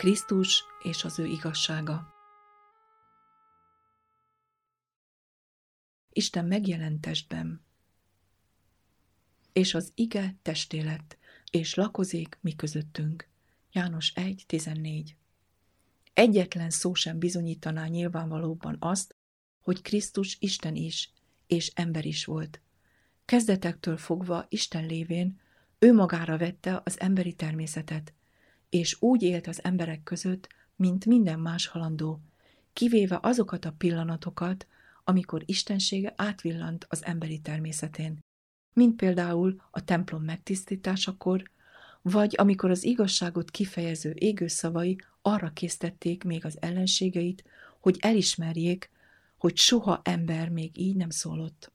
Krisztus és az ő igazsága. Isten megjelent testben, és az ige testé lett, és lakozik mi közöttünk. János 1.14 Egyetlen szó sem bizonyítaná nyilvánvalóban azt, hogy Krisztus Isten is, és ember is volt. Kezdetektől fogva Isten lévén ő magára vette az emberi természetet, és úgy élt az emberek között, mint minden más halandó, kivéve azokat a pillanatokat, amikor istensége átvillant az emberi természetén, mint például a templom megtisztításakor, vagy amikor az igazságot kifejező égő szavai arra késztették még az ellenségeit, hogy elismerjék, hogy soha ember még így nem szólott.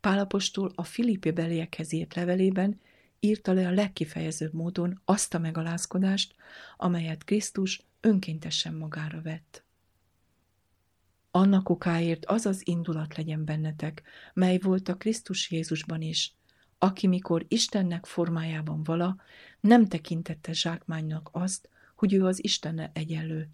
Pálapostól a Filippi beliekhez írt levelében írta le a legkifejezőbb módon azt a megalázkodást, amelyet Krisztus önkéntesen magára vett. Annak okáért az az indulat legyen bennetek, mely volt a Krisztus Jézusban is, aki mikor Istennek formájában vala, nem tekintette zsákmánynak azt, hogy ő az Istenne egyenlő,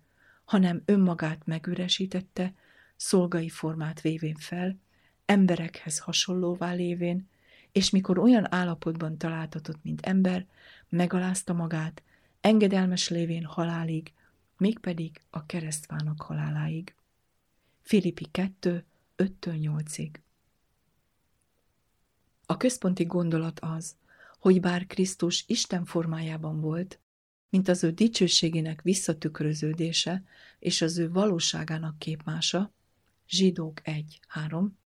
hanem önmagát megüresítette, szolgai formát vévén fel, emberekhez hasonlóvá lévén, és mikor olyan állapotban találtatott, mint ember, megalázta magát, engedelmes lévén halálig, mégpedig a keresztvának haláláig. Filippi 2, 5-8-ig. A központi gondolat az, hogy bár Krisztus Isten formájában volt, mint az ő dicsőségének visszatükröződése és az ő valóságának képmása, Zsidók 1, 3,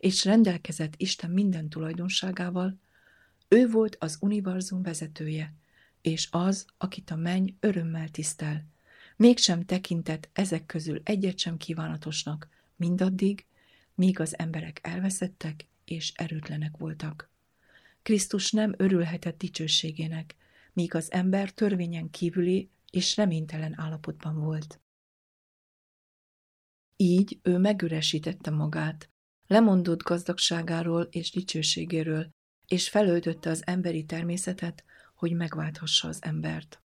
és rendelkezett Isten minden tulajdonságával, ő volt az univerzum vezetője, és az, akit a menny örömmel tisztel, mégsem tekintett ezek közül egyet sem kívánatosnak, mindaddig, míg az emberek elveszettek és erőtlenek voltak. Krisztus nem örülhetett dicsőségének, míg az ember törvényen kívüli és reménytelen állapotban volt. Így ő megüresítette magát, lemondott gazdagságáról és dicsőségéről, és felöltötte az emberi természetet, hogy megválthassa az embert.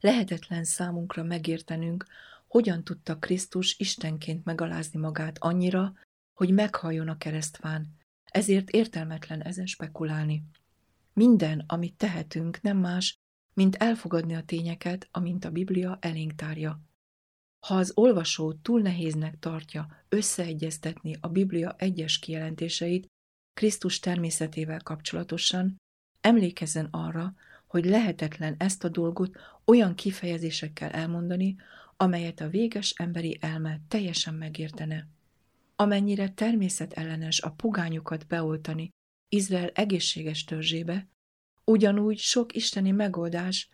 Lehetetlen számunkra megértenünk, hogyan tudta Krisztus Istenként megalázni magát annyira, hogy meghalljon a keresztfán, ezért értelmetlen ezen spekulálni. Minden, amit tehetünk, nem más, mint elfogadni a tényeket, amint a Biblia elénk tárja. Ha az olvasó túl nehéznek tartja összeegyeztetni a Biblia egyes kijelentéseit Krisztus természetével kapcsolatosan, emlékezzen arra, hogy lehetetlen ezt a dolgot olyan kifejezésekkel elmondani, amelyet a véges emberi elme teljesen megértene. Amennyire természetellenes a pogányokat beoltani Izrael egészséges törzsébe, ugyanúgy sok isteni megoldás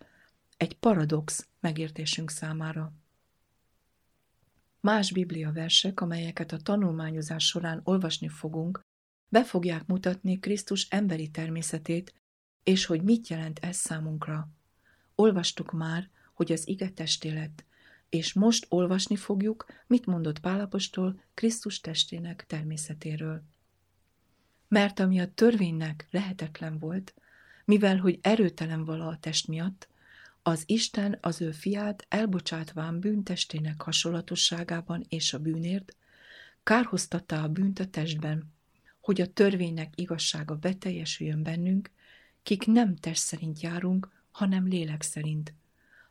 egy paradox megértésünk számára. Más biblia versek, amelyeket a tanulmányozás során olvasni fogunk, be fogják mutatni Krisztus emberi természetét, és hogy mit jelent ez számunkra. Olvastuk már, hogy az ige testé lett, és most olvasni fogjuk, mit mondott Pálapostól Krisztus testének természetéről. Mert ami a törvénynek lehetetlen volt, mivel hogy erőtelen vala a test miatt, az Isten az ő fiát elbocsátván bűntestének hasonlatosságában és a bűnért, kárhoztatta a bűnt a testben, hogy a törvénynek igazsága beteljesüljön bennünk, kik nem test szerint járunk, hanem lélek szerint.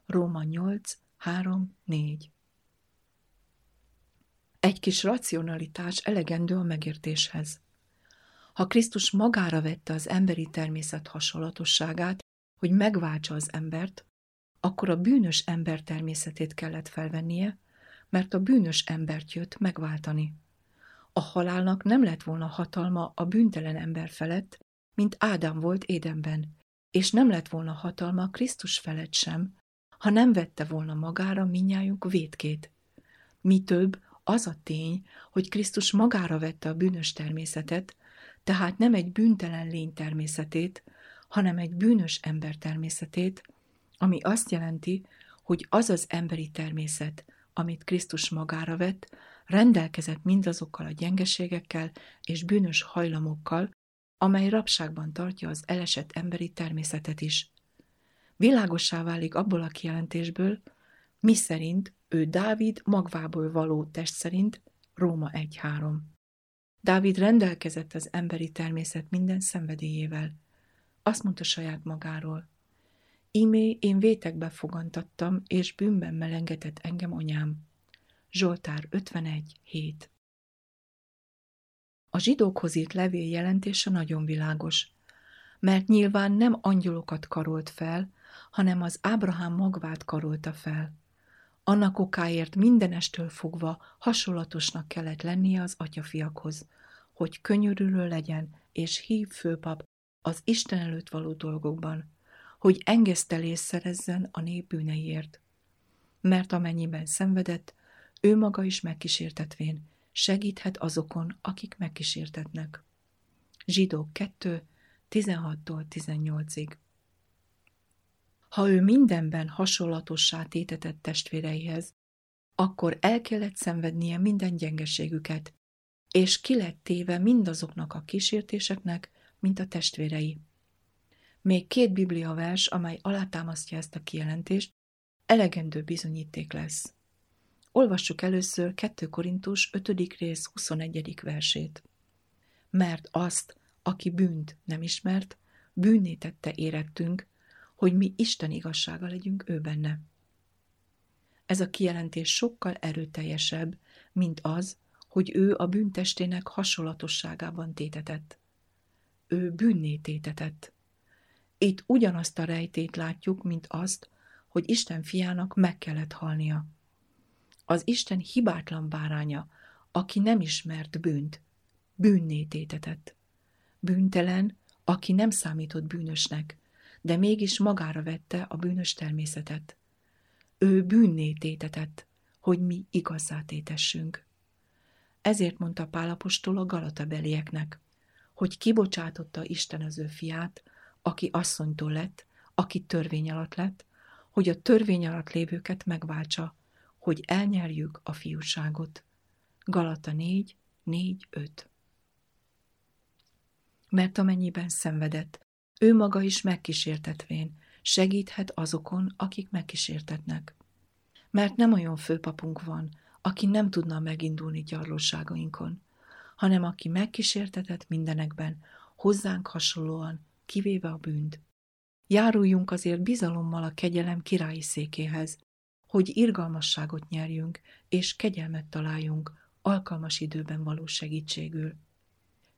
Róma 8, 3, 4 Egy kis racionalitás elegendő a megértéshez. Ha Krisztus magára vette az emberi természet hasonlatosságát, hogy megváltsa az embert, akkor a bűnös ember természetét kellett felvennie, mert a bűnös embert jött megváltani. A halálnak nem lett volna hatalma a bűntelen ember felett, mint Ádám volt Édenben, és nem lett volna hatalma Krisztus felett sem, ha nem vette volna magára minnyájuk vétkét. Mi több, az a tény, hogy Krisztus magára vette a bűnös természetet, tehát nem egy bűntelen lény természetét, hanem egy bűnös ember természetét, ami azt jelenti, hogy az az emberi természet, amit Krisztus magára vett, rendelkezett mindazokkal a gyengeségekkel és bűnös hajlamokkal, amely rabságban tartja az elesett emberi természetet is. Világossá válik abból a kijelentésből, mi szerint ő Dávid magvából való test szerint Róma 1.3. Dávid rendelkezett az emberi természet minden szenvedélyével. Azt mondta saját magáról. Imé én vétekbe fogantattam, és bűnben melengetett engem anyám. Zsoltár 51, 7 A zsidókhoz írt levél jelentése nagyon világos, mert nyilván nem angyalokat karolt fel, hanem az Ábrahám magvát karolta fel. Annak okáért mindenestől fogva hasonlatosnak kellett lennie az atyafiakhoz, hogy könyörülő legyen és hív főpap az Isten előtt való dolgokban, hogy engesztelés szerezzen a nép bűneiért. Mert amennyiben szenvedett, ő maga is megkísértetvén segíthet azokon, akik megkísértetnek. Zsidók 2, 16-tól 18-ig. Ha ő mindenben hasonlatossá tétetett testvéreihez, akkor el kellett szenvednie minden gyengeségüket, és ki lett téve mindazoknak a kísértéseknek, mint a testvérei. Még két biblia vers, amely alátámasztja ezt a kijelentést, elegendő bizonyíték lesz. Olvassuk először 2 Korintus 5. rész 21. versét. Mert azt, aki bűnt nem ismert, bűnné tette érettünk, hogy mi Isten igazsága legyünk ő benne. Ez a kijelentés sokkal erőteljesebb, mint az, hogy ő a bűntestének hasonlatosságában tétetett. Ő bűnné tétetett. Itt ugyanazt a rejtét látjuk, mint azt, hogy Isten fiának meg kellett halnia. Az Isten hibátlan báránya, aki nem ismert bűnt, bűnné tétetett. Bűntelen, aki nem számított bűnösnek, de mégis magára vette a bűnös természetet. Ő bűnné tétetett, hogy mi igazzá tétessünk. Ezért mondta Pálapostól a Galata belieknek, hogy kibocsátotta Isten az ő fiát, aki asszonytól lett, aki törvény alatt lett, hogy a törvény alatt lévőket megváltsa, hogy elnyerjük a fiúságot. Galata 4, 4, 5 Mert amennyiben szenvedett, ő maga is megkísértetvén, segíthet azokon, akik megkísértetnek. Mert nem olyan főpapunk van, aki nem tudna megindulni gyarlóságainkon, hanem aki megkísértetett mindenekben, hozzánk hasonlóan, kivéve a bűnt. Járuljunk azért bizalommal a kegyelem királyi székéhez, hogy irgalmasságot nyerjünk, és kegyelmet találjunk alkalmas időben való segítségül.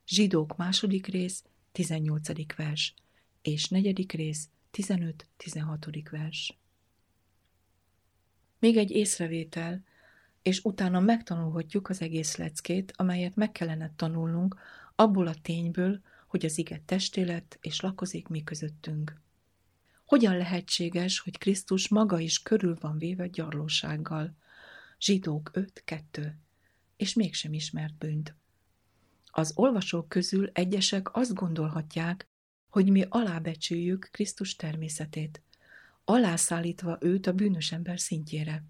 Zsidók második rész, 18. vers és negyedik rész, 15-16. vers. Még egy észrevétel, és utána megtanulhatjuk az egész leckét, amelyet meg kellene tanulnunk abból a tényből, hogy az ige testélet és lakozik mi közöttünk. Hogyan lehetséges, hogy Krisztus maga is körül van véve gyarlósággal? Zsidók 5.2. És mégsem ismert bűnt. Az olvasók közül egyesek azt gondolhatják, hogy mi alábecsüljük Krisztus természetét, alászállítva őt a bűnös ember szintjére.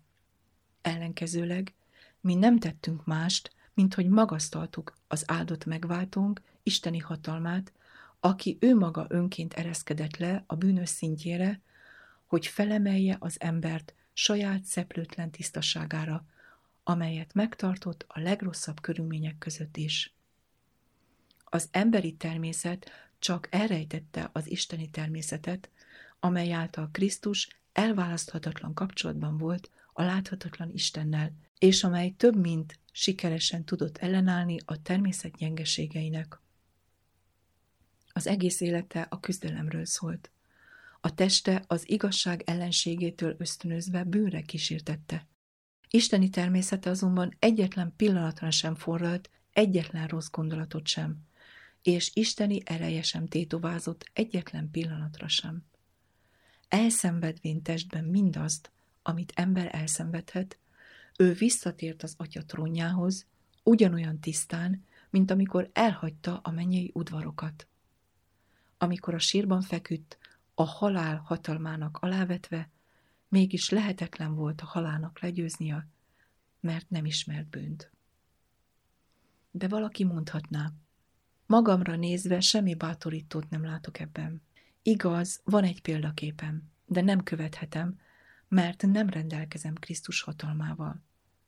Ellenkezőleg mi nem tettünk mást, mint hogy magasztaltuk az áldott megváltónk isteni hatalmát, aki ő maga önként ereszkedett le a bűnös szintjére, hogy felemelje az embert saját szeplőtlen tisztaságára, amelyet megtartott a legrosszabb körülmények között is. Az emberi természet csak elrejtette az isteni természetet, amely által Krisztus elválaszthatatlan kapcsolatban volt a láthatatlan Istennel, és amely több mint sikeresen tudott ellenállni a természet gyengeségeinek. Az egész élete a küzdelemről szólt. A teste az igazság ellenségétől ösztönözve bűnre kísértette. Isteni természete azonban egyetlen pillanatra sem forralt, egyetlen rossz gondolatot sem és isteni ereje sem tétovázott egyetlen pillanatra sem. Elszenvedvén testben mindazt, amit ember elszenvedhet, ő visszatért az atya trónjához, ugyanolyan tisztán, mint amikor elhagyta a mennyei udvarokat. Amikor a sírban feküdt, a halál hatalmának alávetve, mégis lehetetlen volt a halálnak legyőznia, mert nem ismert bűnt. De valaki mondhatná, Magamra nézve semmi bátorítót nem látok ebben. Igaz, van egy példaképem. de nem követhetem, mert nem rendelkezem Krisztus hatalmával.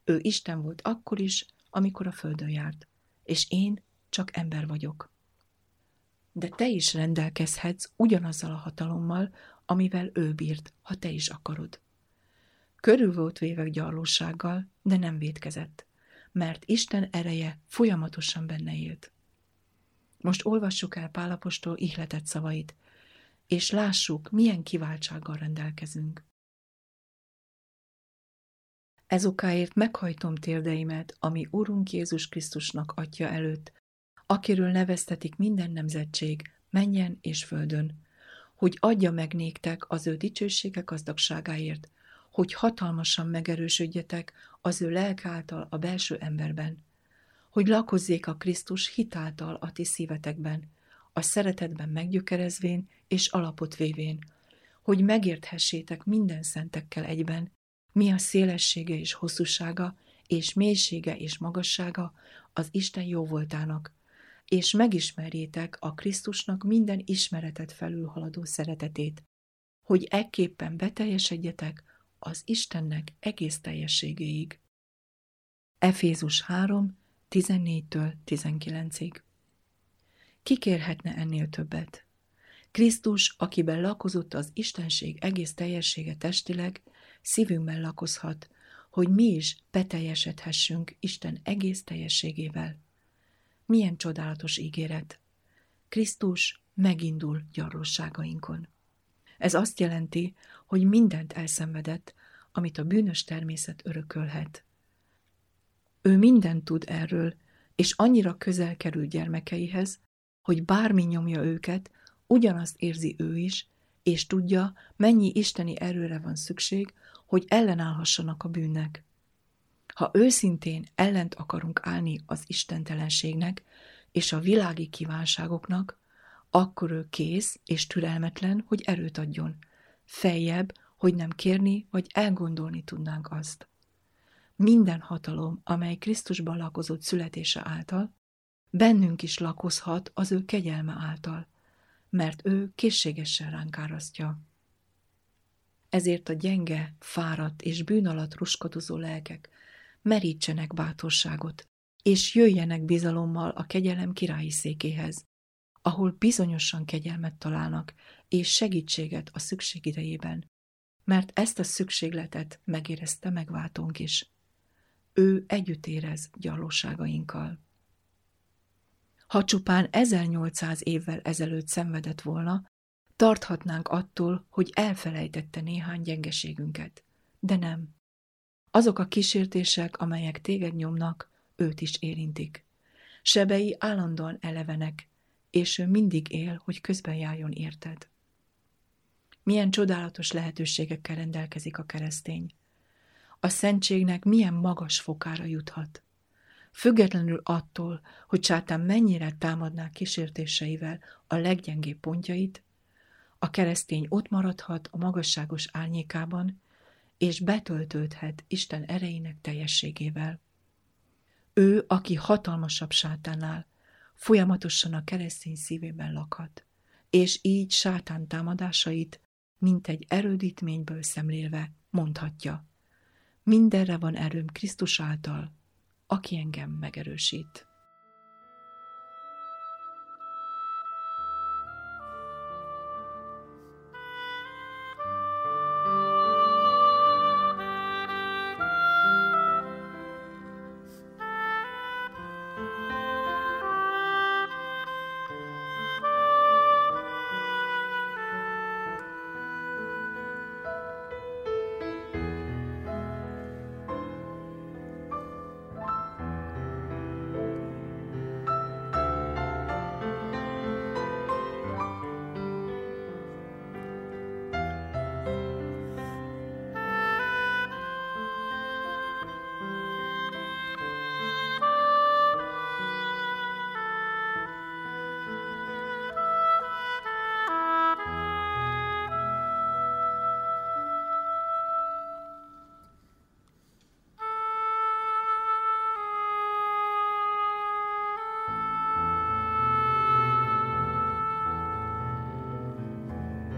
Ő Isten volt akkor is, amikor a földön járt, és én csak ember vagyok. De te is rendelkezhetsz ugyanazzal a hatalommal, amivel ő bírt, ha te is akarod. Körül volt véve gyarlósággal, de nem védkezett, mert Isten ereje folyamatosan benne élt. Most olvassuk el Pálapostól ihletett szavait, és lássuk, milyen kiváltsággal rendelkezünk. Ezokáért meghajtom térdeimet, ami Urunk Jézus Krisztusnak atya előtt, akiről neveztetik minden nemzetség, menjen és földön, hogy adja meg néktek az ő dicsősége gazdagságáért, hogy hatalmasan megerősödjetek az ő lelk által a belső emberben, hogy lakozzék a Krisztus hitáltal a ti szívetekben, a szeretetben meggyökerezvén és alapot vévén, hogy megérthessétek minden szentekkel egyben, mi a szélessége és hosszúsága, és mélysége és magassága az Isten jóvoltának, és megismerjétek a Krisztusnak minden ismeretet felülhaladó szeretetét, hogy ekképpen beteljesedjetek az Istennek egész teljességéig. Efézus 3, 14-től 19-ig Ki kérhetne ennél többet? Krisztus, akiben lakozott az Istenség egész teljessége testileg, szívünkben lakozhat, hogy mi is beteljesedhessünk Isten egész teljességével. Milyen csodálatos ígéret! Krisztus megindul gyarlóságainkon. Ez azt jelenti, hogy mindent elszenvedett, amit a bűnös természet örökölhet. Ő mindent tud erről, és annyira közel kerül gyermekeihez, hogy bármi nyomja őket, ugyanazt érzi ő is, és tudja, mennyi isteni erőre van szükség, hogy ellenállhassanak a bűnnek. Ha őszintén ellent akarunk állni az istentelenségnek és a világi kívánságoknak, akkor ő kész és türelmetlen, hogy erőt adjon. Feljebb, hogy nem kérni vagy elgondolni tudnánk azt. Minden hatalom, amely Krisztusban lakozott születése által, bennünk is lakozhat az ő kegyelme által, mert ő készségesen ránk árasztja. Ezért a gyenge, fáradt és bűn alatt ruskadozó lelkek merítsenek bátorságot, és jöjjenek bizalommal a kegyelem királyi székéhez, ahol bizonyosan kegyelmet találnak, és segítséget a szükség idejében, mert ezt a szükségletet megérezte megváltónk is. Ő együtt érez gyarlóságainkkal. Ha csupán 1800 évvel ezelőtt szenvedett volna, tarthatnánk attól, hogy elfelejtette néhány gyengeségünket. De nem. Azok a kísértések, amelyek téged nyomnak, őt is érintik. Sebei állandóan elevenek, és ő mindig él, hogy közben járjon érted. Milyen csodálatos lehetőségekkel rendelkezik a keresztény. A szentségnek milyen magas fokára juthat. Függetlenül attól, hogy sátán mennyire támadná kísértéseivel a leggyengébb pontjait, a keresztény ott maradhat a magasságos árnyékában, és betöltődhet Isten erejének teljességével. Ő, aki hatalmasabb sátánál, folyamatosan a keresztény szívében lakhat, és így sátán támadásait, mint egy erődítményből szemlélve mondhatja. Mindenre van erőm Krisztus által, aki engem megerősít.